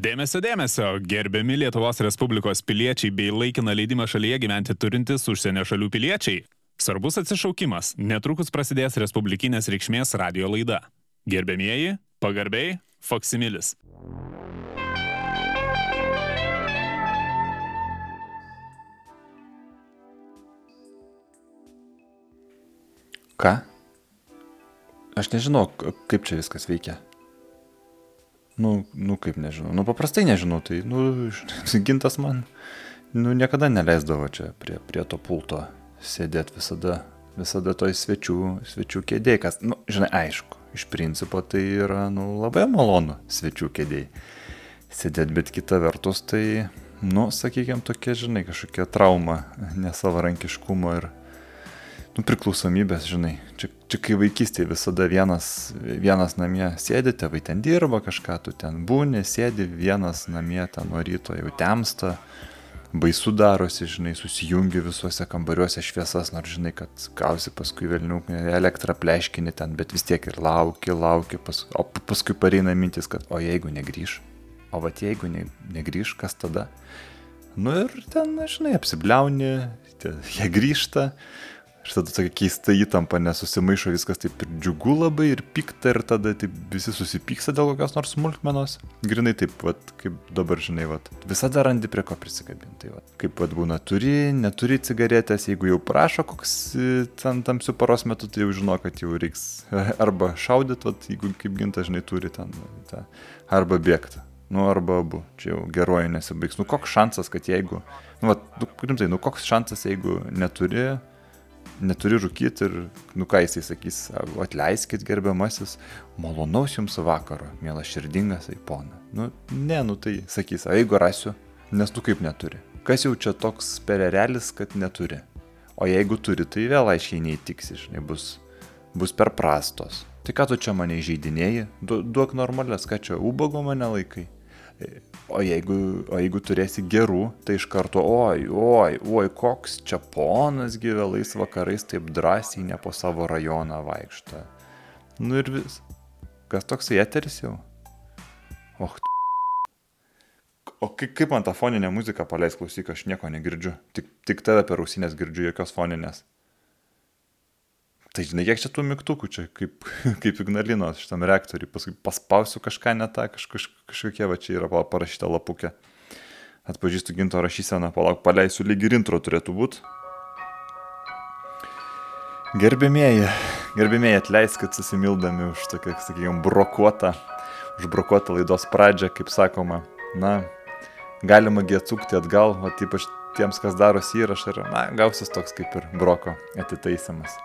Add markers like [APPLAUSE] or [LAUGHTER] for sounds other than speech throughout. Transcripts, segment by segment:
Dėmesio, dėmesio, gerbiami Lietuvos Respublikos piliečiai bei laikiną leidimą šalyje gyventi turintys užsienio šalių piliečiai. Svarbus atsišaukimas. Netrukus prasidės Respublikinės reikšmės radio laida. Gerbėmieji, pagarbiai, Foksimilis. Ką? Aš nežinau, kaip čia viskas veikia. Nu, nu kaip nežinau. Nu, paprastai nežinau. Tai, nu, [LAUGHS] gintas man, nu, niekada neleisdavo čia prie, prie to pulto sėdėti visada. Visada toj svečių, svečių kėdėj, kas, nu, žinai, aišku, iš principo tai yra, nu, labai malonu svečių kėdėj sėdėti, bet kita vertus tai, nu, sakykime, tokia, žinai, kažkokia trauma nesavarankiškumo ir, nu, priklausomybės, žinai. Čia, čia kai vaikystėje visada vienas, vienas namie sėdi, tėvai ten dirba kažką, tu ten būni, sėdi vienas namie ten nuo ryto jau temsta, baisu darosi, žinai, susijungi visuose kambariuose šviesas, nors žinai, kad gausi paskui vėlnių elektrą pleškinį ten, bet vis tiek ir lauki, lauki, pas, o paskui pareina mintis, kad o jeigu negryž, o va jeigu ne, negryž, kas tada? Nu ir ten, žinai, apsibliauni, jie grįžta, Ir tada tokia keista įtampa, nesusimaišo viskas taip ir džiugu labai ir pikta ir tada taip visi susipyksta dėl kokios nors smulkmenos. Grinai taip, vat, kaip dabar žinai, vat, visada randi prie ko prisikabinti. Vat. Kaip vat, būna, turi, neturi cigaretės, jeigu jau prašo koks e, ten tamsių paros metu, tai jau žino, kad jau reiks [LAUGHS] arba šaudyt, vat, jeigu kaip ginta, žinai, turi ten, ta, arba bėgti. Nu, arba abu, čia jau geroji nesibaigs. Nu, koks šansas, kad jeigu, nu, vat, nu, rimtai, nu, koks šansas, jeigu neturi neturi rūkyti ir, nu ką jisai sakys, atleiskit gerbiamasis, malonaus jums vakaro, mielas širdingas aipona. Nu, ne, nu tai sakys, o jeigu rasiu, nes tu kaip neturi. Kas jau čia toks pererelis, kad neturi. O jeigu turi, tai vėl aiškiai neįtiksi, žinai, bus, bus per prastos. Tai ką tu čia mane įžeidinėjai, du, duok normalias, ką čia ubago mane laikai. O jeigu, o jeigu turėsi gerų, tai iš karto, oi, oi, oi, koks čia ponas gyvelais vakarais taip drąsiai ne po savo rajoną vaikšto. Nu ir vis. Kas toks eteris jau? Och. O kaip, kaip man tą foninę muziką paleis klausyk, aš nieko negirdžiu. Tik, tik tave per ausinės girdžiu jokios foninės. Tai žinai, kiek čia tų mygtukų čia, kaip, [LAUGHS] kaip Ignalinos šitam reaktoriui, paskui paspausiu kažką ne tą, kaž, kaž, kažkokie va čia yra parašyta lapukė. Atpažįstu ginto rašyseną, palauk, paleisiu lyg ir intro turėtų būti. Gerbėmėji, gerbėmėji, atleiskit susimildami už tokią, sakykime, brokuotą, už brokuotą laidos pradžią, kaip sakoma. Na, galima gi atsukti atgal, o ypač tiems, kas darosi įrašą, ir, na, gausis toks kaip ir broko atitaisimas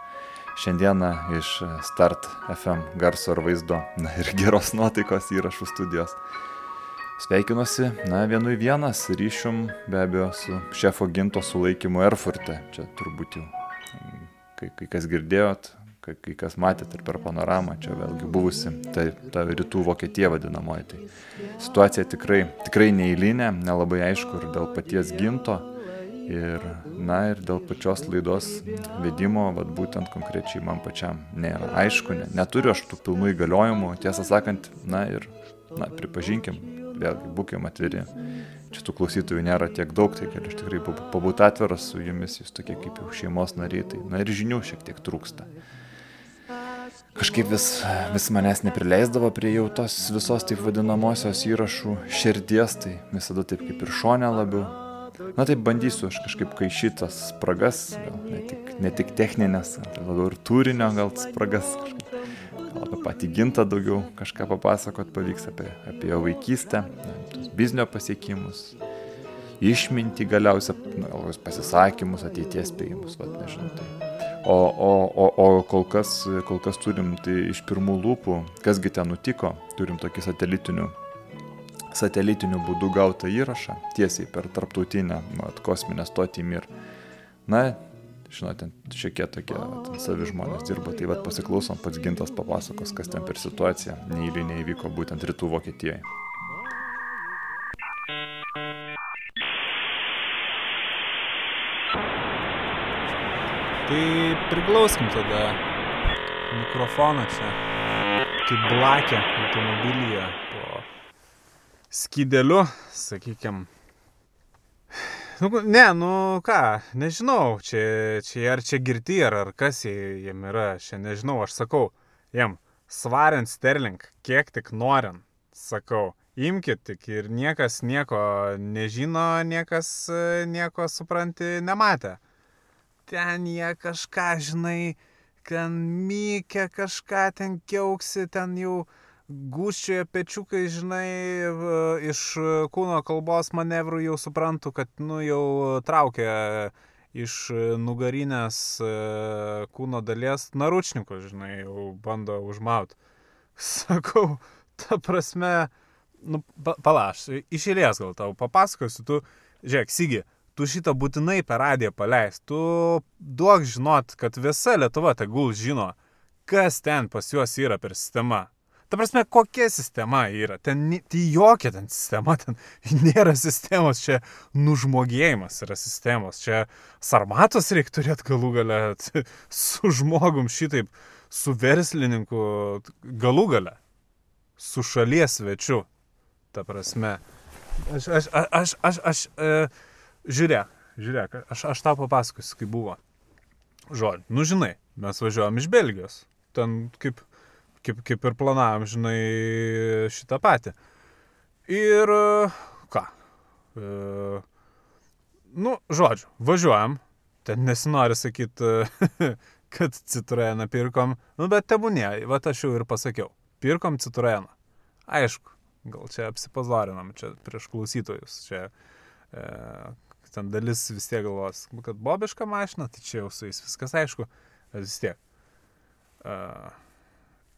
šiandieną iš Start FM garso ir vaizdo na, ir geros nuotaikos įrašų studijos. Sveikinuosi, na, vienu į vienas ryšium be abejo su šefo ginto sulaikymu Erfurte. Čia turbūt jau kai, kai kas girdėjot, kai, kai kas matėt ir per panoramą, čia vėlgi buvusi ta, ta rytų Vokietija vadinamoji. Tai situacija tikrai, tikrai neįlinė, nelabai aišku ir dėl paties ginto Ir, na, ir dėl pačios laidos vedimo, vad būtent konkrečiai man pačiam nėra. Aišku, ne, neturiu aš tų pilnų įgaliojimų, tiesą sakant, na ir, na, pripažinkim, vėlgi, būkim atviri. Čia tų klausytojų nėra tiek daug, tai galiu aš tikrai pabūti atviras su jumis, jūs tokie kaip jau šeimos nariai, tai, na ir žinių šiek tiek trūksta. Kažkaip vis, vis manęs neprileisdavo prie jau tos visos taip vadinamosios įrašų širdies, tai visada taip kaip ir šonė labiau Na tai bandysiu aš kažkaip kaišytas spragas, gal ne tik, ne tik techninės, labiau ir turinio gal spragas, kažkaip, gal apie patį gintą daugiau kažką papasakot pavyks apie, apie jo vaikystę, biznio pasiekimus, išminti galiausia, gal pasisakymus, ateities spėjimus, vad nežinau. Tai. O, o, o, o kol, kas, kol kas turim tai iš pirmų lūpų, kasgi ten nutiko, turim tokį satelitinių satelitiniu būdu gautą įrašą tiesiai per tarptautinę mat, kosminę stotį Mir. Na, žinote, šiek tiek tokie savi žmonės dirba, tai vad pasiklausom, pats gintas papasakos, kas ten per situaciją neįlinė įvyko būtent rytų Vokietijoje. Tai priglauskim tada mikrofoną čia, kaip blakę automobilyje po skydeliu, sakykime. Nu, ne, nu ką, nežinau, čia, čia ar čia girti, ar, ar kas jie- jiem yra, čia nežinau, aš sakau, jiem, svariant sterling, kiek tik norint, sakau, imkit tik ir niekas nieko nežino, niekas e, nieko supranti nematė. Ten jie kažką, žinai, ten mykia kažką, ten kiauksi, ten jau gūščioje pečiukai, žinai, iš kūno kalbos manevrų jau suprantu, kad, nu, jau traukia iš nugarinės e, kūno dalies naručnikų, žinai, jau bando užmauti. [LAUGHS] Sakau, ta prasme, nu, pa- palaš, iš eilės gal tau papasakosiu, tu, žiūrėk, Sigi, tu šitą būtinai per radiją paleis, tu duok žinot, kad visa Lietuva tegul žino, kas ten pas juos yra per sistema. Ta prasme, kokia sistema yra? Ten tai jokia ten sistema, ten [LAUGHS] nėra sistemos, čia nužmogėjimas yra sistemos, čia sarmatos reikia turėti galų galę [LAUGHS] su žmogum šitaip, su verslininku galų galę, su šalies svečiu. Ta prasme. Aš, aš, aš, aš, aš e, žiūrėk, žiūrėk, aš, aš tau papasakosiu, kaip buvo. Žodžiu, nu žinai, mes važiuojam iš Belgijos. Ten kaip, kaip, kaip ir planavom, žinai, šitą patį. Ir e, ką? E, nu, žodžiu, važiuojam. Ten nesinori sakyti, [LAUGHS] kad Citroeną pirkom. Nu, bet tebūnė, va aš jau ir pasakiau. Pirkom Citroeną. Aišku, gal čia apsipazorinam, čia prieš klausytojus. Čia e, ten dalis vis tiek galvos, kad bobiška mašina, tai čia jau su jais viskas aišku, bet vis tiek. Uh,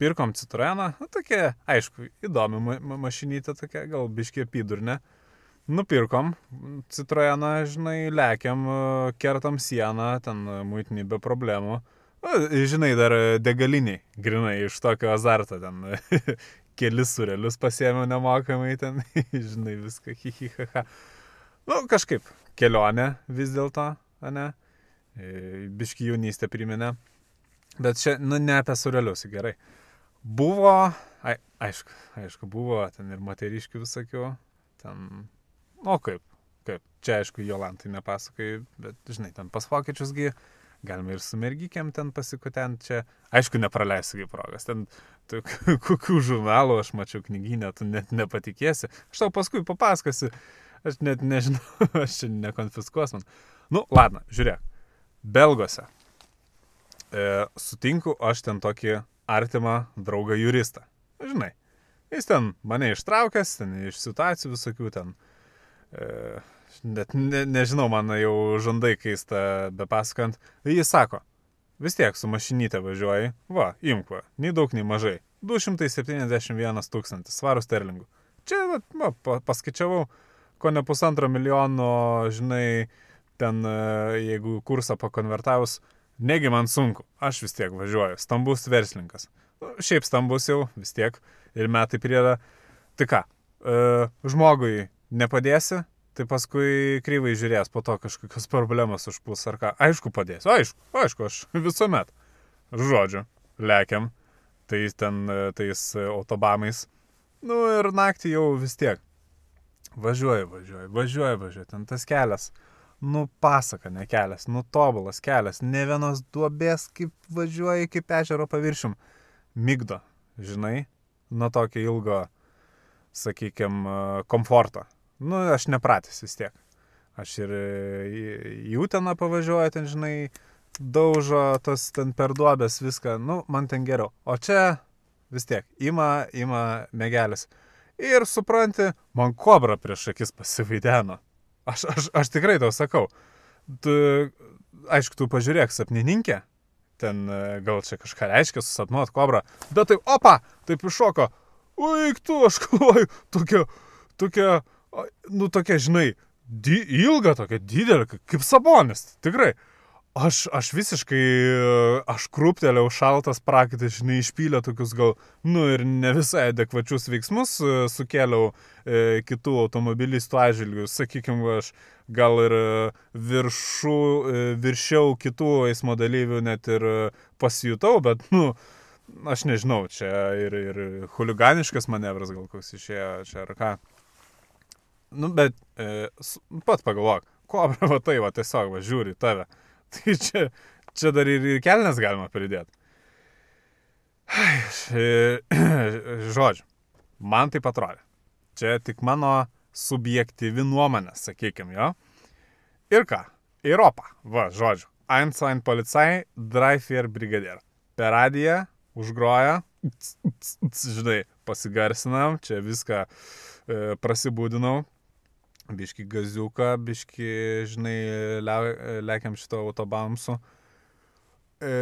pirkom Citroeną, nu tokia, aišku, įdomi ma ma mašinytė tokia, gal biškė pidurnė. Nupirkom Citroeną, žinai, lekiam, uh, kertam sieną, ten uh, muitinį be problemų. Nu, žinai, dar degaliniai, grinai, iš tokio azarto ten [LAUGHS] kelis surelius pasėmiau nemokamai ten, [LAUGHS] žinai, viską, hihihaha. Nu, kažkaip, kelionė vis dėlto, ne? E, Biški jaunystė priminė. Bet čia, nu, ne apie surelius, gerai. Buvo, ai, aišku, aišku, buvo ten ir moteriškių visokių, ten, nu, kaip, kaip, čia aišku, Jolantai nepasakai, bet, žinai, ten pas vokiečiusgi, galima ir su mergikėm ten pasikutent čia, aišku, nepraleisiu progas, ten tu, [LAUGHS] kokių žurnalų aš mačiau knyginę, tu net nepatikėsi, aš tau paskui papasakosiu, aš net nežinau, [LAUGHS] aš čia nekonfiskuos man. Nu, ladna, žiūrėk, Belgose e, sutinku aš ten tokį artimą draugą juristą. Žinai, jis ten mane ištraukęs, ten iš situacijų visokių ten. E, net ne, nežinau, man jau žandai keista be pasakant. Jis sako, vis tiek su mašinytė važiuoji, va, imk va, nei daug, nei mažai. 271 tūkstantis svarų sterlingų. Čia, va, va, pa- paskaičiavau, ko ne pusantro milijono, žinai, ten, e, jeigu kursą pakonvertavus, negi man sunku, aš vis tiek važiuoju, stambus verslininkas. Nu, Šiaip stambus jau, vis tiek, ir metai prieda. Tai ką, e, žmogui nepadėsi, tai paskui kryvai žiūrės, po to kažkokios [LAUGHS] problemos užpuls ar ką. Aišku, padėsiu, aišku, aišku, aš [LAUGHS] visuomet. Žodžiu, lekiam, tais ten, e, tais e, autobamais. Nu ir naktį jau vis tiek. Važiuoju, važiuoju, važiuoju, važiuoju, ten tas kelias. Nu, pasaka, ne kelias, nu, tobulas kelias, ne vienos duobės, kaip važiuoji, kaip ežero paviršium. Migdo, žinai, nuo tokio ilgo, sakykime, komforto. Nu, aš nepratęs vis tiek. Aš ir į Uteną pavažiuoju, ten, žinai, daužo tas ten per duobės viską, nu, man ten geriau. O čia vis tiek, ima, ima megelis. Ir supranti, man kobra prieš akis pasivaideno. Aš, aš, aš tikrai tau sakau. Tu, aišku, tu pažiūrėk sapnininkę, ten e, gal čia kažką reiškia susapnuot kobrą, bet tai, opa, taip iššoko. Uik tu, aš galvoju, tokia, tokia, nu tokia, žinai, di, ilga, tokia didelė, kaip sabonis, tikrai. Aš, aš visiškai, e, aš krūptelėjau šaltas prakaitas, žinai, išpylė tokius gal, nu ir ne visai adekvačius veiksmus e, sukėliau e, kitų automobilistų atžvilgių. Sakykime, aš gal ir e, viršų, e, viršiau kitų eismo dalyvių net ir pasijutau, bet, nu, aš nežinau, čia ir, ir huliganiškas manevras gal koks išėjo čia ar ką. Nu, bet e, s- pat pagalvok, kobra [LAUGHS] va tai va tiesiog va žiūri tave. Tai čia, čia dar ir, ir kelnes galima pridėti. [CLEARS THROAT] Žodžiu, man tai atrodė. Čia tik mano subjektyvi nuomonė, sakykime, jo. Ir ką? Europa. Va, žodžiu. Einstein policai, Dreifier brigadier. Per radiją užgroja, žinai, pasigarsinam, čia viską e, prasibūdinau. Biški gaziuką, biški, žinai, le, lekiam šito autobamsu. E,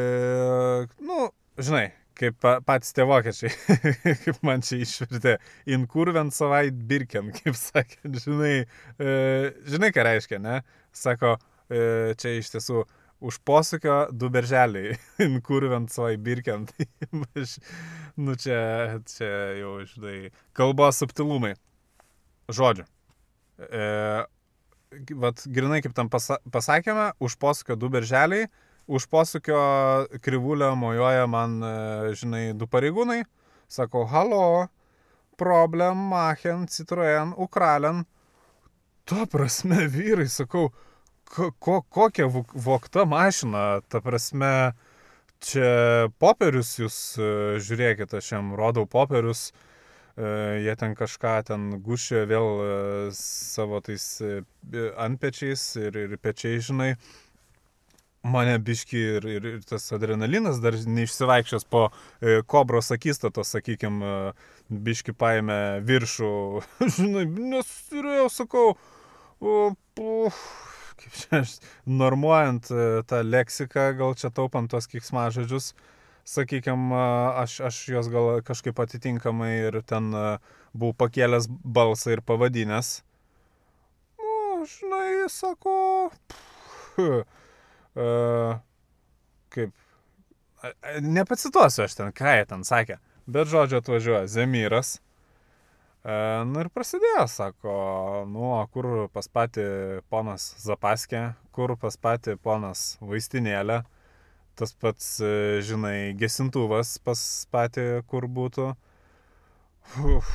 nu, žinai, kaip pa- patys tie vokiečiai, [LAUGHS] kaip man čia išvertė, inkurvent savait birken, kaip sakė, žinai, e, žinai, ką reiškia, ne? Sako, e, čia iš tiesų už posūkio du berželiai, [LAUGHS] inkurvent savai birken, [LAUGHS] tai nu čia, čia jau, žinai, kalbos subtilumai. Žodžiu. E, vat, grinai kaip tam pasa pasakėme, už posūkio du berželiai, už posūkio krivulio mojoja man, e, žinai, du pareigūnai. Sako, halo, problem, machen, citroen, ukralen. Ta prasme, vyrai, sakau, ko, ko, kokia vok- vokta mašina, ta prasme, čia popierius jūs e, žiūrėkite, aš jam rodau popierius, e, jie ten kažką ten gušė vėl e, savo tais e, antpečiais ir, ir pečiais, žinai. Mane biški ir, ir, ir tas adrenalinas dar neišsivaikščios po e, kobros akistatos, sakykime, biški paėmė viršų, [LAUGHS] žinai, nes ir jau sakau, puf, kaip čia, normuojant e, tą leksiką, gal čia taupant tos kiksmažodžius, sakykime, aš, aš juos gal kažkaip atitinkamai ir ten buvau pakėlęs balsą ir pavadinęs. Nu, žinai, sako, pff, e, kaip, nepacituosiu aš ten, ką jie ten sakė, bet žodžiu atvažiuoja Zemyras. E, nu ir prasidėjo, sako, nu, o kur pas patį ponas Zapaskė, kur pas patį ponas Vaistinėlė, tas pats, e, žinai, gesintuvas pas patį, kur būtų. Uf,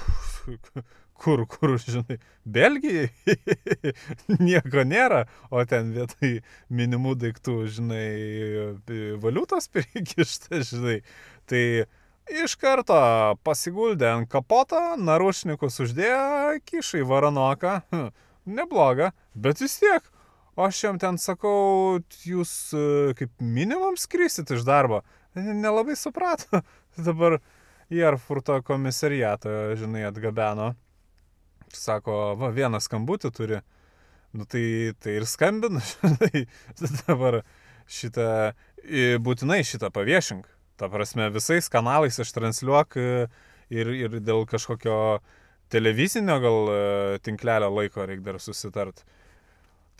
kur, kur, žinai, Belgijai [LAUGHS] nieko nėra, o ten vietoj minimų daiktų, žinai, valiutos prikišta, [LAUGHS] žinai. Tai iš karto pasiguldė ant kapoto, narušnikus uždėjo, kišai varanoką. Hm, Nebloga, bet vis tiek. O aš jam ten sakau, jūs e, kaip minimum skrisit iš darbo. Nelabai suprato. [LAUGHS] Dabar į Erfurto komisariatą, žinai, atgabeno. Sako, va, vieną skambutį turi. Nu tai, tai ir skambinu, [LAUGHS] žinai. Dabar šitą, būtinai šitą paviešink. Ta prasme, visais kanalais ištransliuok e, ir, ir dėl kažkokio televizinio gal e, tinklelio laiko reikia dar susitart.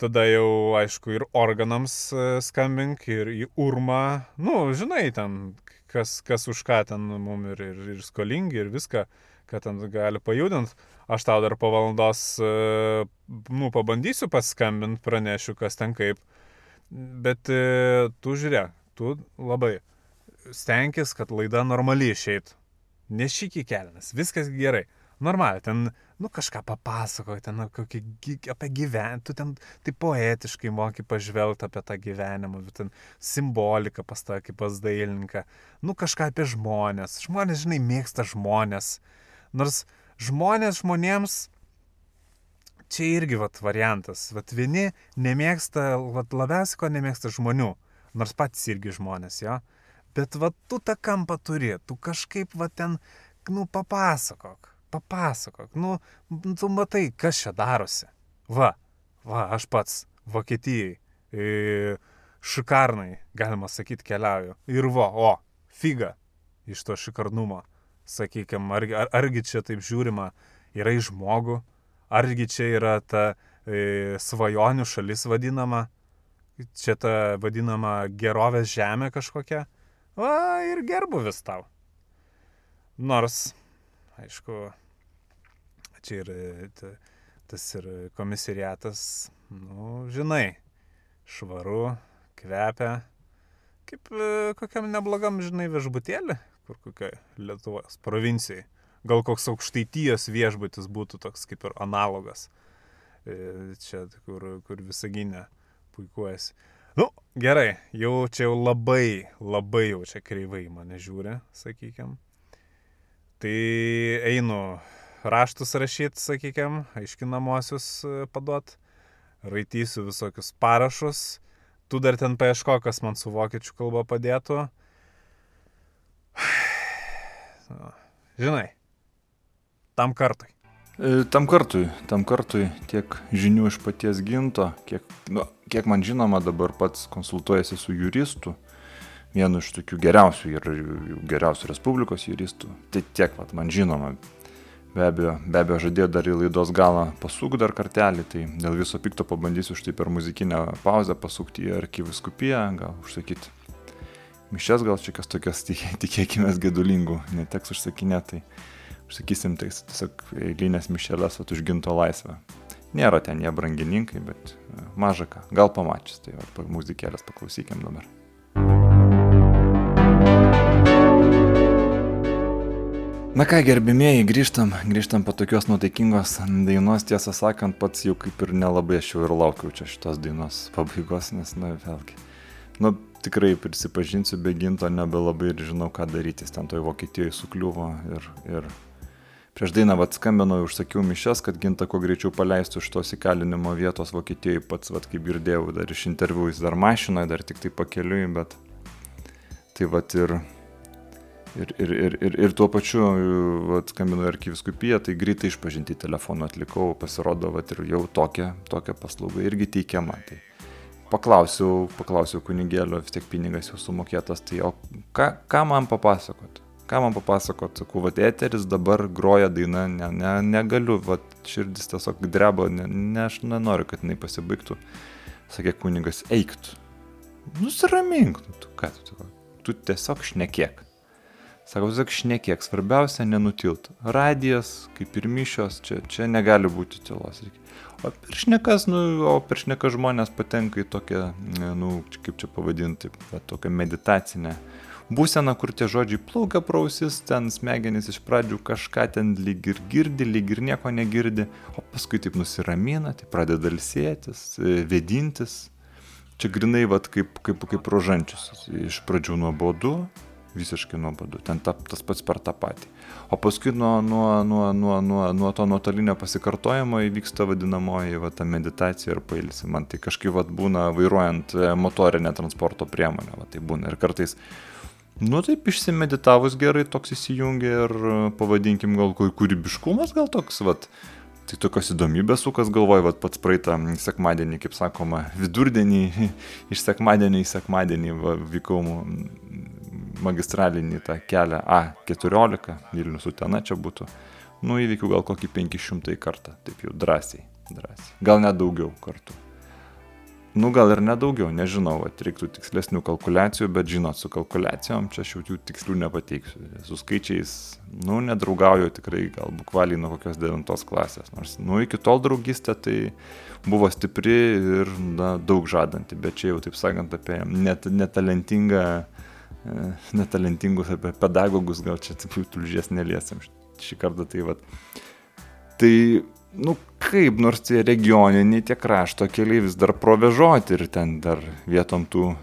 Tada jau, aišku, ir organams e, skambink, ir į urmą. Nu, žinai, ten, kas, kas už ką ten mum ir, ir, ir skolingi, ir viską, ką ten gali pajudinti. Aš tau dar po valandos, e, nu, pabandysiu paskambinti, pranešiu, kas ten kaip. Bet e, tu žiūrėk, tu labai stenkis, kad laida normaliai išeitų. Nešyk į kelnes, viskas gerai. Normaliai, ten, nu, kažką papasakok, ten nu, kokį, apie gyvenimą, tu ten taip poetiškai moki pažvelgti apie tą gyvenimą, bet ten simbolika pas tą kaip pas dailininką, nu, kažką apie žmonės. Žmonės, žinai, mėgsta žmonės. Nors žmonės žmonėms čia irgi vat variantas. Vat vieni nemėgsta, vat labiausiai ko nemėgsta žmonių, nors patys irgi žmonės, jo. Bet vat tu tą kampą turi, tu kažkaip vat ten, nu, papasakok, papasakok, nu, tu matai, kas čia darosi. Va, va, aš pats Vokietijai, šikarnai, galima sakyti, keliauju. Ir va, o, figa iš to šikarnumo. Sakykime, argi, ar, argi čia taip žiūrima yra į žmogų, argi čia yra ta e, svajonių šalis vadinama, čia ta vadinama gerovės žemė kažkokia. Va, ir gerbuvis tau. Nors, aišku, čia ir e, ta- tas ir komisariatas, nu, žinai, švaru, kvepia, kaip e, kokiam neblogam, žinai, viešbutėlį, kur kokiai Lietuvos provincijai. Gal koks aukštaityjas viešbutis būtų toks kaip ir analogas. e, čia, kur, kur visaginė puikuojasi. Nu, gerai, jau čia jau labai, labai jau čia kreivai mane žiūri, sakykime. Tai einu raštus rašyti, sakykime, aiškinamosius e, paduot, raitysiu visokius parašus, tu dar ten paieško, kas man su vokiečių kalba padėtų. [SIGHS] Žinai, tam kartui. E, tam kartui, tam kartui tiek žinių iš paties ginto, kiek, nu, kiek man žinoma dabar pats konsultuojasi su juristu, vienu iš tokių geriausių ir geriausių Respublikos juristų. Tai tiek, vat, man žinoma. Be abejo, be abejo, žadėjo dar į laidos galą pasuk dar kartelį, tai dėl viso pikto pabandysiu štai per muzikinę pauzę pasukti į arkiviskupiją, gal užsakyti. Mišes gal čia kas tokias, [LAUGHS] tikėkime, gedulingų, neteks užsakinėti. Tai sakysim, tai tiesiog eilinės mišelės užginto laisvę. Nėra ten jie brangininkai, bet e, maža ką, gal pamačius, tai muzikėlės paklausykim dabar. Na ką, gerbimieji, grįžtam, grįžtam po tokios nuotaikingos dainos, tiesą sakant, pats jau kaip ir nelabai aš jau ir laukiau čia šitos dainos pabaigos, nes, na, vėlgi, nu, tikrai prisipažinsiu, be ginto nebelabai ir žinau, ką daryti, ten toj Vokietijoje sukliuvo ir, ir Prieš dainą vat skambinau, užsakiau mišes, kad ginta kuo greičiau paleistų iš tos įkalinimo vietos Vokietijoje pats, vat kaip girdėjau, dar iš interviu jis dar mašinoje, dar tik tai pakeliui, bet tai vat ir, ir, ir, ir, ir, ir tuo pačiu, vat skambinau arkiviskupiją, tai greitai išpažinti telefoną atlikau, pasirodo, vat ir jau tokia, tokia paslauga irgi teikiama. Tai paklausiau, paklausiau kunigėlio, vis tiek pinigas jau sumokėtas, tai o ką, ką man papasakot? ką man papasakot, sakau, va, eteris dabar groja daina, ne, ne, negaliu, va, širdis tiesiog dreba, ne, ne, aš nenoriu, kad jinai pasibaigtų. Sakė kunigas, eik tu. Nusiramink, nu, tu ką tu, tu tiesiog šnekėk. Sakau, tiesiog šnekėk, svarbiausia nenutilti. Radijas, kaip ir mišios, čia, čia negali būti tylos. O per šnekas, nu, o per šnekas žmonės patenka į tokią, nu, kaip čia pavadinti, tokią meditacinę būsena, kur tie žodžiai plaukia prausis, ten smegenys iš pradžių kažką ten lyg ir girdi, lyg ir nieko negirdi, o paskui taip nusiramina, tai pradeda ilsėtis, e, vedintis. Čia grinai, vat, kaip, kaip, kaip rožančius. Iš pradžių nuobodu, visiškai nuobodu, ten ta, tas pats per tą patį. O paskui nuo, nuo, nuo, nuo, nuo, nuo to nuotolinio pasikartojimo įvyksta vadinamoji va, ta meditacija ir pailsi. Man tai kažkaip va, būna vairuojant e, motorinę transporto priemonę, va, tai būna. Ir kartais Nu taip išsimeditavus gerai toks įsijungia ir pavadinkim gal kūrybiškumas gal toks, vat. Tai tokios įdomybės sukas galvoj, vat pats praeitą sekmadienį, kaip sakoma, vidurdienį [LAUGHS] iš sekmadienį į sekmadienį va, vykau magistralinį tą kelią A14, Vilnius Utena čia būtų. Nu įvykiau gal kokį 500 kartą, taip jau drąsiai, drąsiai. Gal net daugiau kartų. Nu, gal ir nedaugiau, nežinau, at, reiktų tikslesnių kalkulacijų, bet žinot, su kalkulacijom čia aš jau jų tikslių nepateiksiu. Su skaičiais, nu, nedraugauju tikrai, gal bukvaliai nuo kokios devintos klasės. Nors, nu, iki tol draugystė tai buvo stipri ir na, daug žadanti, bet čia jau, taip sakant, apie net, netalentingą, netalentingus, apie pedagogus, gal čia taip jau tulžies neliesim šį kartą. Tai, vat, tai nu kaip, nors tie regioniniai, tie krašto keliai vis dar provežoti ir ten dar vietom tų,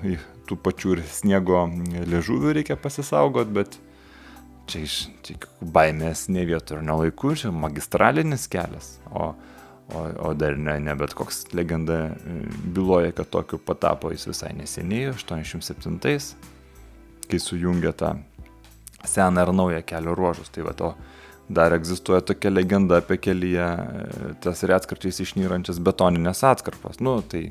tų pačių ir sniego liežuvių reikia pasisaugot, bet čia iš čia baimės ne vietų ir nelaiku, čia magistralinis kelias, o, o, o dar ne, ne bet koks legenda e, byloja, kad tokiu patapo jis visai neseniai, 87-ais, kai sujungė tą seną ir naują kelio ruožus. Tai va to dar egzistuoja tokia legenda apie kelyje e, tas retkarčiais išnyrančias betoninės atkarpas. Nu, tai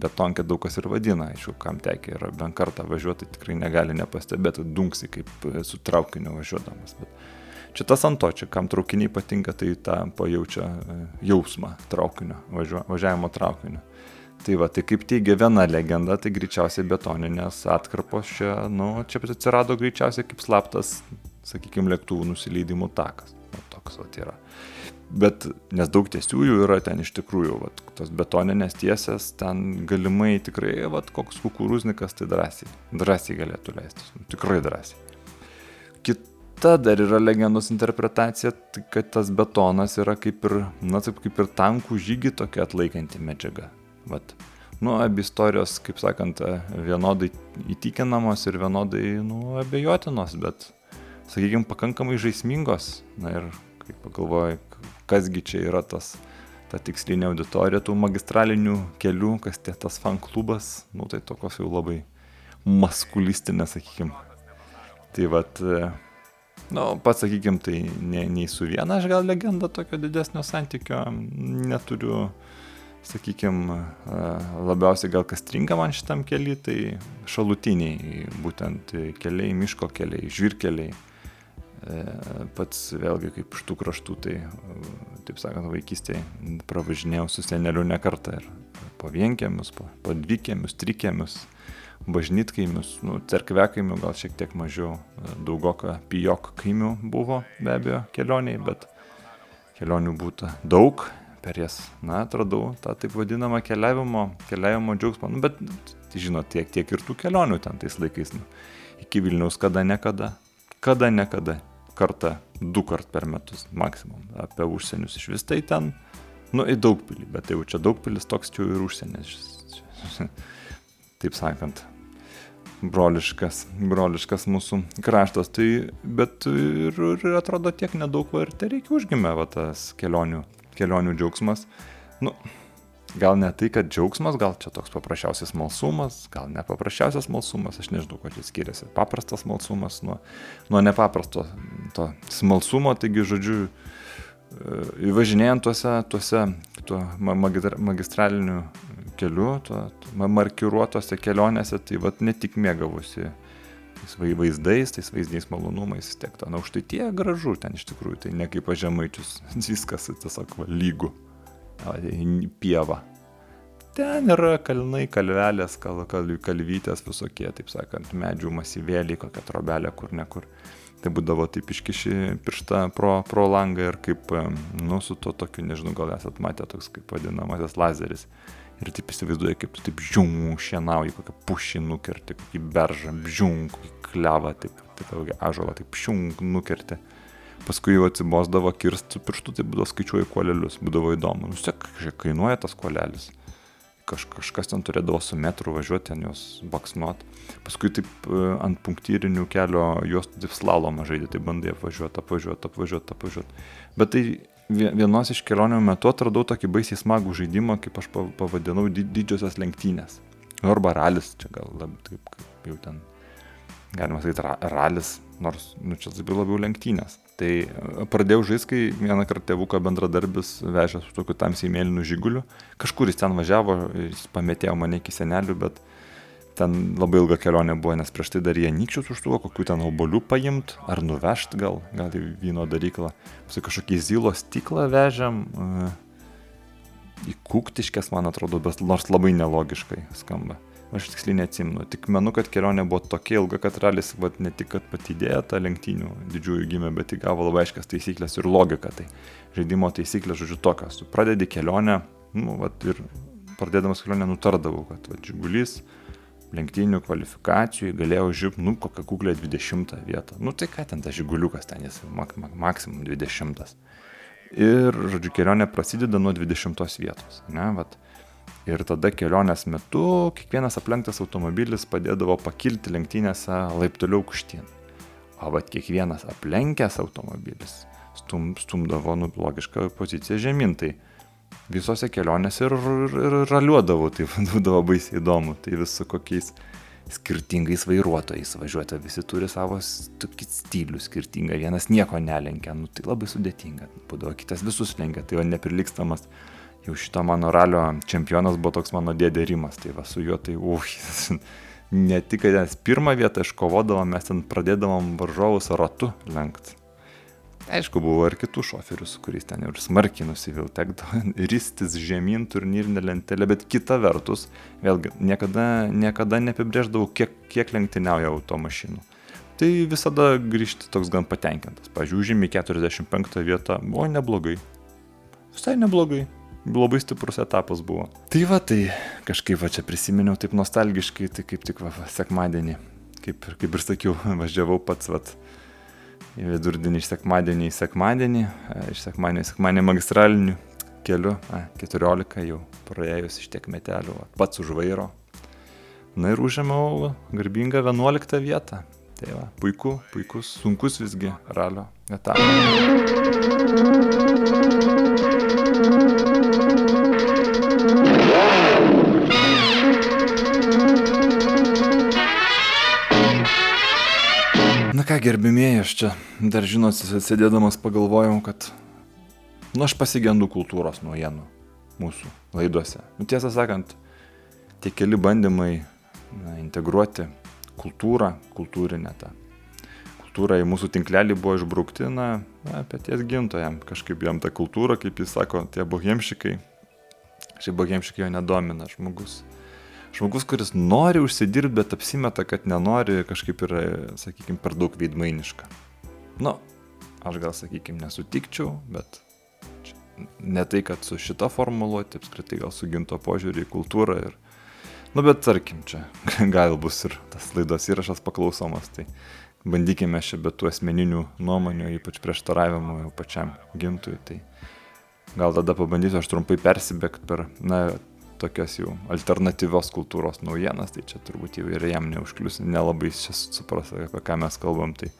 betonkė daug kas ir vadina, aišku, kam tekia yra bent kartą važiuoti, tikrai negali nepastebėti, dunksi kaip e, su traukiniu važiuodamas. Bet čia tas ant to, čia kam traukiniai patinka, tai tą pajaučia e, jausmą traukinio, važiuo, važiavimo traukinio. Tai va, tai kaip teigia viena legenda, tai greičiausiai betoninės atkarpos čia, nu, čia atsirado greičiausiai kaip slaptas, sakykime, lėktuvų nusileidimų takas toks vat, yra. Bet nes daug tiesiųjų yra ten iš tikrųjų, vat, tos betoninės tiesės, ten galimai tikrai, vat, koks kukurūznikas tai drąsiai, drąsiai galėtų leistis, nu, tikrai drąsiai. Kit, kita dar yra legendos interpretacija, tai kad tas betonas yra kaip ir, na taip kaip ir tankų žygį tokia atlaikanti medžiaga. Vat. Nu, abi istorijos, kaip sakant, vienodai įtikinamos ir vienodai, nu, abejotinos, bet, sakykime, pakankamai žaismingos. Na ir, kaip pagalvoju, kasgi čia yra tas, ta tikslinė auditorija tų magistralinių kelių, kas tie tas fan klubas, nu, tai tokios jau labai maskulistinės, sakykime. Tai vad, Nu, pats sakykim, tai ne, nei su viena aš gal legenda tokio didesnio santykio neturiu, sakykim, labiausiai gal kas stringa man šitam keliui, tai šalutiniai, būtent keliai, miško keliai, žvirkeliai. E, pats vėlgi kaip iš tų kraštų, tai, taip sakant, vaikystėje pravažinėjau su seneliu ne kartą ir po vienkiemius, po, po dvikėmius, trikėmius bažnytkaimius, nu, cerkvekaimių gal šiek tiek mažiau, daugoka pijok kaimių buvo be abejo kelioniai, bet kelionių būtų daug, per jas, na, atradau tą taip vadinamą keliavimo, keliavimo džiaugsmą, nu, bet, tai žinot, tiek, tiek ir tų kelionių ten tais laikais, nu, iki Vilniaus kada nekada, kada nekada, kartą, du kart per metus maksimum, apie užsienius. Iš vis tai ten, nu, į daugpilį, bet tai jau čia daugpilis toks čia ir užsienis, [LAUGHS] taip sakant, broliškas, broliškas mūsų kraštas. Tai, bet ir, ir atrodo tiek nedaug va ir tai reikia užgimę va tas kelionių, kelionių džiaugsmas. Nu, gal ne tai, kad džiaugsmas, gal čia toks paprasčiausias malsumas, gal ne paprasčiausias malsumas, aš nežinau, kuo čia skiriasi. Paprastas malsumas nuo, nuo nepaprasto to smalsumo, taigi, žodžiu, e, įvažinėjant tuose, tuose tuo magistraliniu keliu, tuo, markiruotose kelionėse, tai vad ne tik mėgavusi tais vaizdais, tais vaizdiniais malonumais, tiek ten aukštai tie gražu, ten iš tikrųjų, tai ne kaip pažemaičius, [LAUGHS] viskas tiesiog va, lygų, pieva. Ten yra kalnai, kalvelės, kal, kal, kalvytės visokie, taip sakant, medžių masyvėliai, kokia trobelė, kur nekur. Tai būdavo taip iškiši pirštą pro, pro langą ir kaip, nu, su to tokiu, nežinau, gal esat matę toks kaip vadinamasis lazeris ir taip įsivaizduoji, kaip tu taip žiūm, šienauji, kokią pušį nukerti, kokį beržą, žiūm, kokį klevą, taip, taip, kokį ažalą, taip šiūm nukerti. Paskui jau atsibosdavo kirstų pirštų, tai būdavo skaičiuoju kuolelius, būdavo įdomu. Vis tiek, kainuoja tas kuolelis. Kaž, kažkas ten turėdavo su metru važiuoti, ten juos baksnuot. Paskui taip e, ant punktyrinių kelio juos taip slalomą žaidė, tai bandai apvažiuoti, apvažiuoti, apvažiuoti, apvažiuoti. Bet tai vienos iš kelionių metu atradau tokį baisiai smagų žaidimą, kaip aš pavadinau didžiosios lenktynės. Arba ralis, čia gal lab, taip kaip jau ten, galima sakyti, ra, ralis, nors, nu, čia labiau labiau lenktynės. Tai e, pradėjau žaisti, kai vieną kartą tėvuko bendradarbis vežė su tokiu tamsiai mėlynu žiguliu. Kažkur jis ten važiavo, jis pametėjo mane iki senelių, bet ten labai ilga kelionė buvo, nes prieš tai dar jie nykščius užtuvo, kokių ten obolių paimt, ar nuvežt gal, gal į vyno daryklą. Paskui kažkokį zylo stiklą vežėm, uh, į kuktiškės, man atrodo, bet nors labai nelogiškai skamba. Aš tiksliai neatsimenu, tik menu, kad kelionė buvo tokia ilga, kad ralis, vat, ne tik, idėja tą lenktynių didžiųjų gimė, bet įgavo labai aiškias taisyklės ir logiką. Tai žaidimo taisyklės, žodžiu, tokios. Tu pradedi kelionę, nu, vat, ir pradėdamas kelionę nutardavau, kad va, džigulys, lenktynių kvalifikacijų galėjau užimti, nu, kokią kuklę 20 vietą. Nu, tai ką ten tas žiguliukas, ten jis mak maksimum 20. Ir, žodžiu, kelionė prasideda nuo 20 vietos. Ne, vat. Ir tada kelionės metu kiekvienas aplenktas automobilis padėdavo pakilti lenktynėse laipteliu aukštyn. O vat kiekvienas aplenkęs automobilis stum, stumdavo, nu, logišką poziciją žemyn. Visose kelionėse ir, ir, ir raliuodavau, tai [LAUGHS] būdavo baisiai įdomu, tai vis su kokiais skirtingais vairuotojais važiuoti, visi turi savo tokį stilių skirtingą, vienas nieko nelenkia, nu tai labai sudėtinga, būdavo kitas visus lenkia, tai jo neprilykstamas, jau šito mano ralio čempionas buvo toks mano dėdė Rimas, tai va su juo tai, uf, [LAUGHS] ne tik, kad mes pirmą vietą iškovodavom, mes ten pradėdavom varžovus ratu lenkti Aišku, buvo ir kitų šoferių, su kuriais ten ir smarkiai nusivill, tekdavo [LAUGHS] ristis žemyn turnyrinę lentelę, bet kita vertus, vėlgi, niekada, niekada neapibrėždavau, kiek, kiek lenktyniauja automašinų. Tai visada grįžti toks gan patenkintas. Pavyzdžiui, užėmė 45 vietą, buvo neblogai. Visai neblogai. Labai stiprus etapas buvo. Tai va, tai kažkaip va čia prisiminiau taip nostalgiškai, tai kaip tik va, va sekmadienį, kaip, kaip ir sakiau, [LAUGHS] važiavau pats, va, į vidurdienį iš sekmadienį į sekmadienį, e, iš sekmadienį į sekmadienį magistraliniu keliu, a, 14 jau praėjus iš tiek metelių, pats už vairo. Na ir užėmiau garbingą 11 vietą. Tai va, puiku, puikus, sunkus visgi ralio etapas. Ką, gerbimieji, aš čia dar žinot, sėdėdamas pagalvojau, kad, nu, aš pasigendu kultūros naujienų mūsų laidose. Nu, tiesą sakant, tie keli bandymai na, integruoti kultūrą, kultūrinę tą. Kultūra į mūsų tinklelį buvo išbraukti, na, na pėties gintojam. Kažkaip jam ta kultūra, kaip jis sako, tie bohemšikai. Šiaip bohemšikai jo nedomina žmogus. Žmogus, kuris nori užsidirbti, bet apsimeta, kad nenori, kažkaip yra, sakykime, per daug veidmainiška. Nu, aš gal, sakykime, nesutikčiau, bet ne tai, kad su šita formuluoti, apskritai gal su ginto požiūrį į kultūrą ir... Nu, bet tarkim, čia [LAUGHS] gal bus ir tas laidos įrašas paklausomas, tai bandykime čia be tų asmeninių nuomonių, ypač prieštaravimų pačiam gintui, tai gal tada pabandysiu aš trumpai persibėgti per, na, tokias jau alternatyvios kultūros naujienas, tai čia turbūt jau ir jam neužklius, nelabai čia supras, apie ką mes kalbam. Tai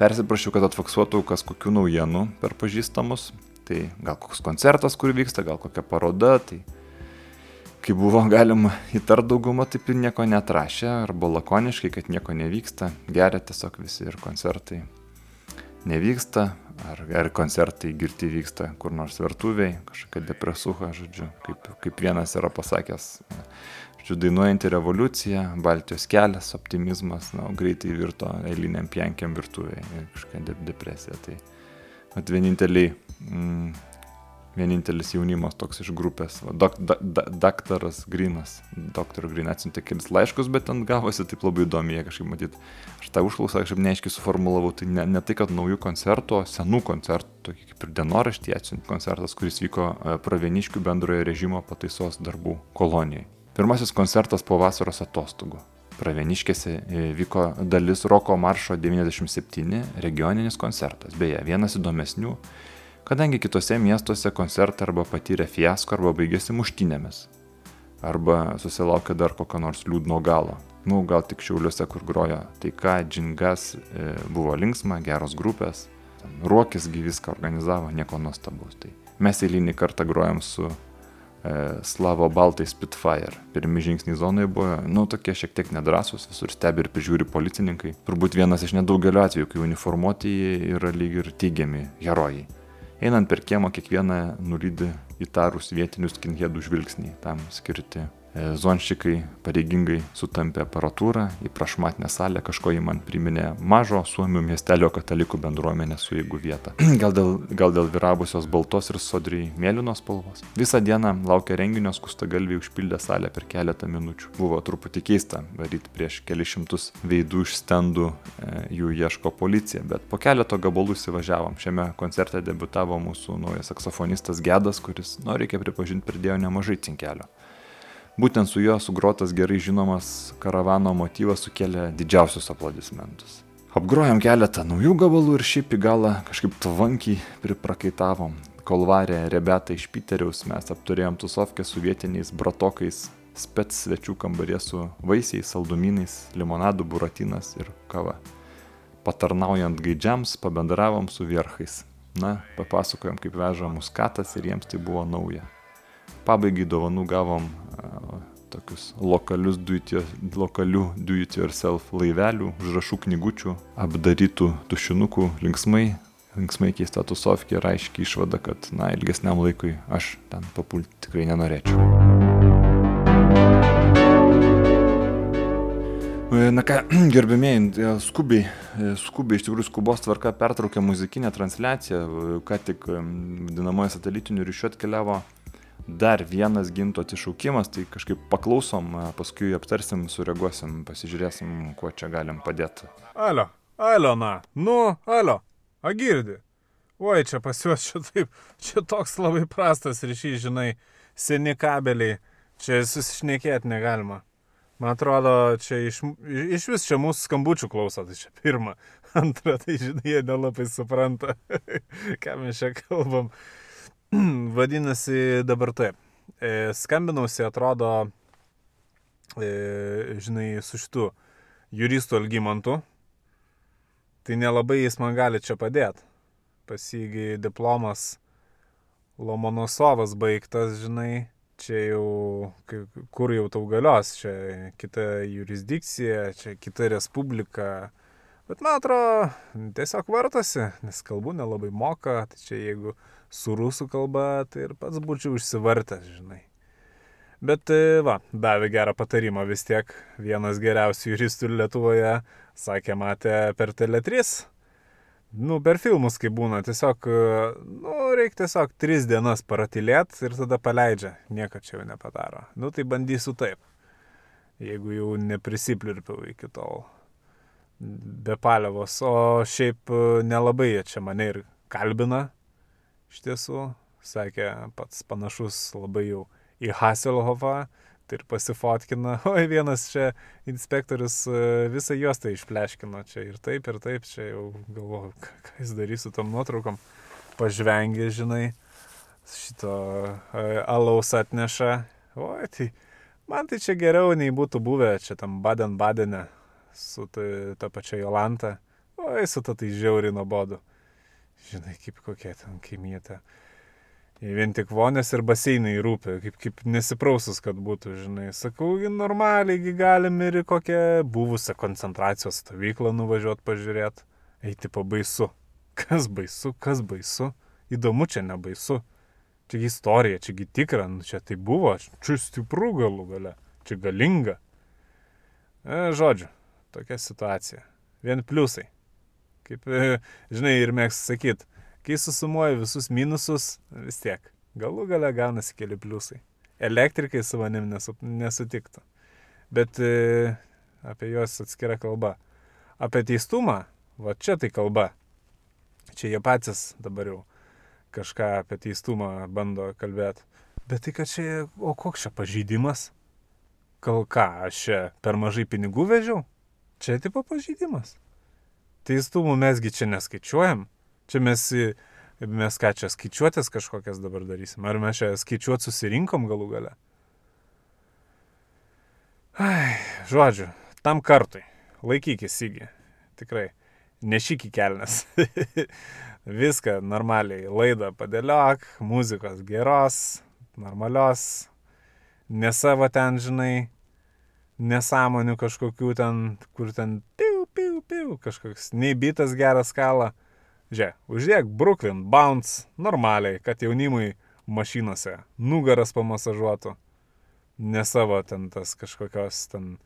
persiprašiau, kad atfaksuotų kas kokių naujienų per pažįstamus, tai gal koks koncertas, kur vyksta, gal kokia paroda, tai kai buvo [LAUGHS] galima įtart daugumą, taip ir nieko netrašė, arba lakoniškai, kad nieko nevyksta, geria tiesiog visi ir koncertai nevyksta, ar, ar koncertai girti vyksta kur nors virtuviai, kažkokia depresuha, žodžiu, kaip, kaip vienas yra pasakęs, žodžiu, dainuojanti revoliucija, Baltijos kelias, optimizmas, na, greitai virto eiliniam pienkiam virtuviai, kažkokia de depresija. Tai at vieninteliai, mm, vienintelis jaunimas toks iš grupės, va, dok, da, da, daktaras Grinas, doktor Green atsiuntė kelis laiškus, bet ten gavosi taip labai įdomi, jie kažkaip matyt, aš tą užklausą kažkaip neaiškiai suformulavau, tai ne, ne tai, kad naujų koncertų, senų koncertų, tokį kaip ir dienoraštį atsiuntė koncertas, kuris vyko e, pravieniškių bendrojo režimo pataisos darbų kolonijai. Pirmasis koncertas po vasaros atostogų. Pravieniškėse e, vyko dalis Roko maršo 97 regioninis koncertas, beje, vienas įdomesnių kadangi kitose miestuose koncertai arba patyrė fiasko arba baigėsi muštynėmis. Arba susilaukė dar kokio nors liūdno galo. Nu, gal tik šiauliuose, kur grojo taika, džingas, e, buvo linksma, geros grupės. Ruokisgi viską organizavo, nieko nuostabaus. Tai mes eilinį kartą grojom su e, Slavo Baltai Spitfire. Pirmi žingsniai zonoje buvo, nu, tokie šiek tiek nedrasus, visur stebi ir prižiūri policininkai. Turbūt vienas iš nedaugelio atvejų, kai uniformuoti yra lyg ir teigiami herojai. Einant per kiemą kiekvieną nulydi įtarus vietinius skinheadų žvilgsniai, tam skirti. E, Zonšikai pareigingai sutampė aparatūrą į prašmatinę salę, kažko jį man priminė mažo Suomių miestelio katalikų bendruomenės suėgų vietą. [CLEARS THROAT] gal, dėl, gal dėl virabusios baltos ir sodriai mėlynos spalvos. Visą dieną laukia renginio, skustagalviai užpildė salę per keletą minučių. Buvo truputį keista varyti prieš kelius šimtus veidų iš stendų, e, jų ieško policija, bet po keleto gabalų įsivažiavom. Šiame koncerte debutavo mūsų naujas saksofonistas Gedas, kuris, nu, reikia pripažinti, pridėjo nemažai cinkelio. Būtent su juo sugrotas gerai žinomas karavano motyvas sukėlė didžiausius aplodismentus. Apgrojom keletą naujų gabalų ir šiaip į galą kažkaip tvankiai priprakaitavom. Kol varė rebeta iš Piteriaus, mes apturėjom tusovkę su vietiniais bratokais, spets svečių kambarė su vaisiais, saldumynais, limonadu, buratinas ir kava. Patarnaujant gaidžiams, pabendravom su vierchais. Na, papasakojom, kaip veža muskatas ir jiems tai buvo nauja. Pabaigai dovanų gavom a, tokius lokalius do it lokalių do it yourself laivelių, užrašų knygučių, apdarytų tušinukų linksmai, linksmai keista tusovkė ir aiškiai išvada, kad, na, ilgesniam laikui aš ten papulti tikrai nenorėčiau. Na ką, [CLEARS THROAT] gerbėmėjai, skubiai, skubiai, iš tikrųjų skubos tvarka pertraukė muzikinę transliaciją, ką tik vadinamoje satelitiniu ryšiu atkeliavo dar vienas ginto atsišaukimas, tai kažkaip paklausom, paskui aptarsim, sureaguosim, pasižiūrėsim, kuo čia galim padėti. Alio, alio, na, nu, alio, agirdi. Oi, čia pas juos čia taip, čia toks labai prastas ryšys, žinai, seni kabeliai, čia susišnekėti negalima. Man atrodo, čia iš, iš vis čia mūsų skambučių klauso, tai čia pirma. [LAUGHS] Antra, tai žinai, jie nelabai supranta, [LAUGHS] ką mes čia kalbam. [CLEARS THROAT] Vadinasi, dabar taip. E, skambinausi, atrodo, e, žinai, su šitu juristu Algymantu. Tai nelabai jis man gali čia padėti. Pasigi diplomas Lomonosovas baigtas, žinai, čia jau, kur jau tau galios, čia kita jurisdikcija, čia kita respublika, Bet man atrodo, tiesiog vartosi, nes kalbų nelabai moka, tai čia jeigu su rusų kalba, tai ir pats būčiau išsivartęs, žinai. Bet e, va, davė gerą patarimą vis tiek. Vienas geriausių juristų Lietuvoje sakė, matė per Tele3. Nu, per filmus, kai būna, tiesiog, e, nu, reikia tiesiog tris dienas paratilėt ir tada paleidžia. Nieko čia jau nepadaro. Nu, tai bandysiu taip. Jeigu jau neprisiplirpiau iki tol be palievos. O šiaip e, nelabai jie čia mane ir kalbina. Iš tiesų, sakė, pats panašus labai jau į Hasselhoffą. Tai ir pasifotkina, [LAUGHS] oi vienas čia inspektorius e, visą juostą išpleškino čia ir taip, ir taip, čia jau galvoju, ką jis darys su tom nuotraukom. Pažvengė, žinai, šito e, alaus atneša. Oi, tai man tai čia geriau nei būtų buvę čia tam Baden-Badene su ta, ta pačia Jolanta. Oi, su ta tai žiauriai nuobodu. Žinai, kaip kokia ten kaimietė. Vien tik vonės ir baseinai rūpi, kaip, kaip nesiprausus, kad būtų, žinai. Sakau, normaliai galim ir į kokią buvusią koncentracijos stovyklą nuvažiuoti pažiūrėti. Eiti pabaisu. Kas baisu, kas baisu. Įdomu čia nebaisu. Čiagi istorija, čiagi tikra, nu, čia tai buvo, čia stipru galų gale, čia galinga. E, žodžiu, tokia situacija. Vien pliusai. Kaip, e, žinai, ir mėgs sakyti, kai susumuoji visus minususus, vis tiek, galų gale gaunasi keli pliusai. Elektrikai su manim nesu, nesutiktų. Bet e, apie juos atskira kalba. Apie teistumą, va čia tai kalba. Čia jie patys dabar jau kažką apie teistumą bando kalbėti. Bet tai, kad čia, o koks čia pažydimas? Gal ką, aš čia per mažai pinigų vežiau? Čia tipo pažydimas. Teistumų mesgi čia neskaičiuojam. Čia mes, mes ką čia skaičiuotės kažkokias dabar darysim. Ar mes čia skaičiuot susirinkom galų gale? Ai, žodžiu, tam kartui. Laikykis įgy. Tikrai. Nešyk į kelnes. [LAUGHS] Viską normaliai. Laidą padėliok, muzikos geros, normalios. Ne savo ten, žinai, nesąmonių kažkokių ten, kur ten piu, piu, piu, kažkoks nei bitas geras skala. Žiūrėk, uždėk Brooklyn, bounce, normaliai, kad jaunimui mašinose nugaras pamasažuotų. Ne savo ten tas kažkokios ten,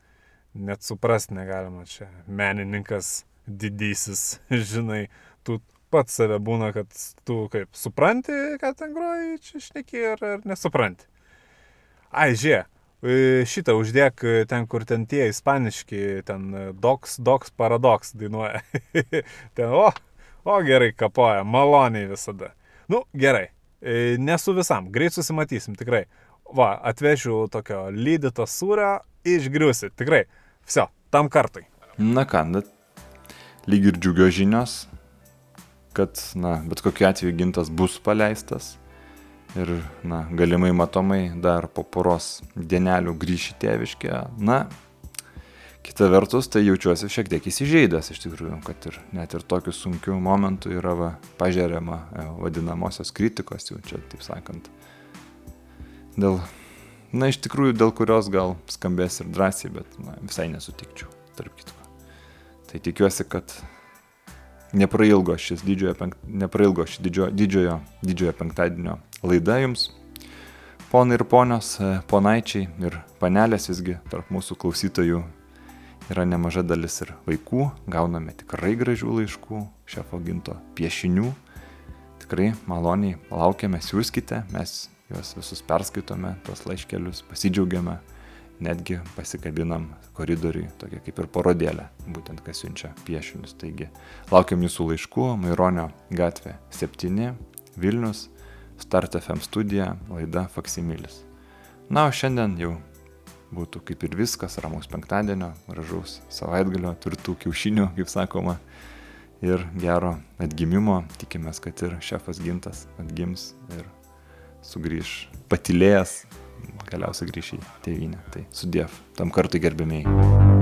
net suprast negalima čia. Menininkas didysis, [LAUGHS] žinai, tu pats save būna, kad tu kaip supranti, kad ten groji, čia šneki ar, ar nesupranti. Ai, žiūrėk, E, šitą uždėk e, ten, kur ten tie ispaniški, ten e, doks, doks, paradoks dainuoja. [LAUGHS] ten, o, o gerai kapoja, maloniai visada. Nu, gerai, nesu visam, greit susimatysim, tikrai. Va, atvešiu tokio lydyto sūrio, išgriusi, tikrai. Viso, tam kartui. Na ką, lyg ir džiugios žinios, kad, na, bet kokiu atveju gintas bus paleistas ir, na, galimai matomai dar po poros dienelių grįši tėviškę. Na, kita vertus, tai jaučiuosi šiek tiek įsižeidęs iš tikrųjų, kad ir net ir tokiu sunkiu momentu yra va, pažeriama e, vadinamosios kritikos, jau čia taip sakant. Dėl, na, iš tikrųjų, dėl kurios gal skambės ir drąsiai, bet na, visai nesutikčiau, tarp kitko. Tai tikiuosi, kad neprailgo šis didžiojo, penkt... neprailgo šis didžiojo, didžiojo, didžiojo penktadienio laida jums. Ponai ir ponios, e, ponaičiai ir panelės visgi tarp mūsų klausytojų yra nemaža dalis ir vaikų, gauname tikrai gražių laiškų, šefo ginto piešinių. Tikrai maloniai laukiame, siūskite, mes juos visus perskaitome, tuos laiškelius, pasidžiaugiame netgi pasikabinam koridoriui, tokia kaip ir parodėlė, būtent kas siunčia piešinius. Taigi laukiam jūsų laiškų, Maironio gatvė 7, Vilnius, Start FM studija, laida Faksimilis. Na, o šiandien jau būtų kaip ir viskas, ramaus penktadienio, gražaus savaitgalio, tvirtų kiaušinių, kaip sakoma. ir gero atgimimo. Tikimės, kad ir šefas gintas atgims ir sugrįž patilėjęs, galiausiai grįž į tėvynę. Tai sudėv, tam kartui gerbėmiai.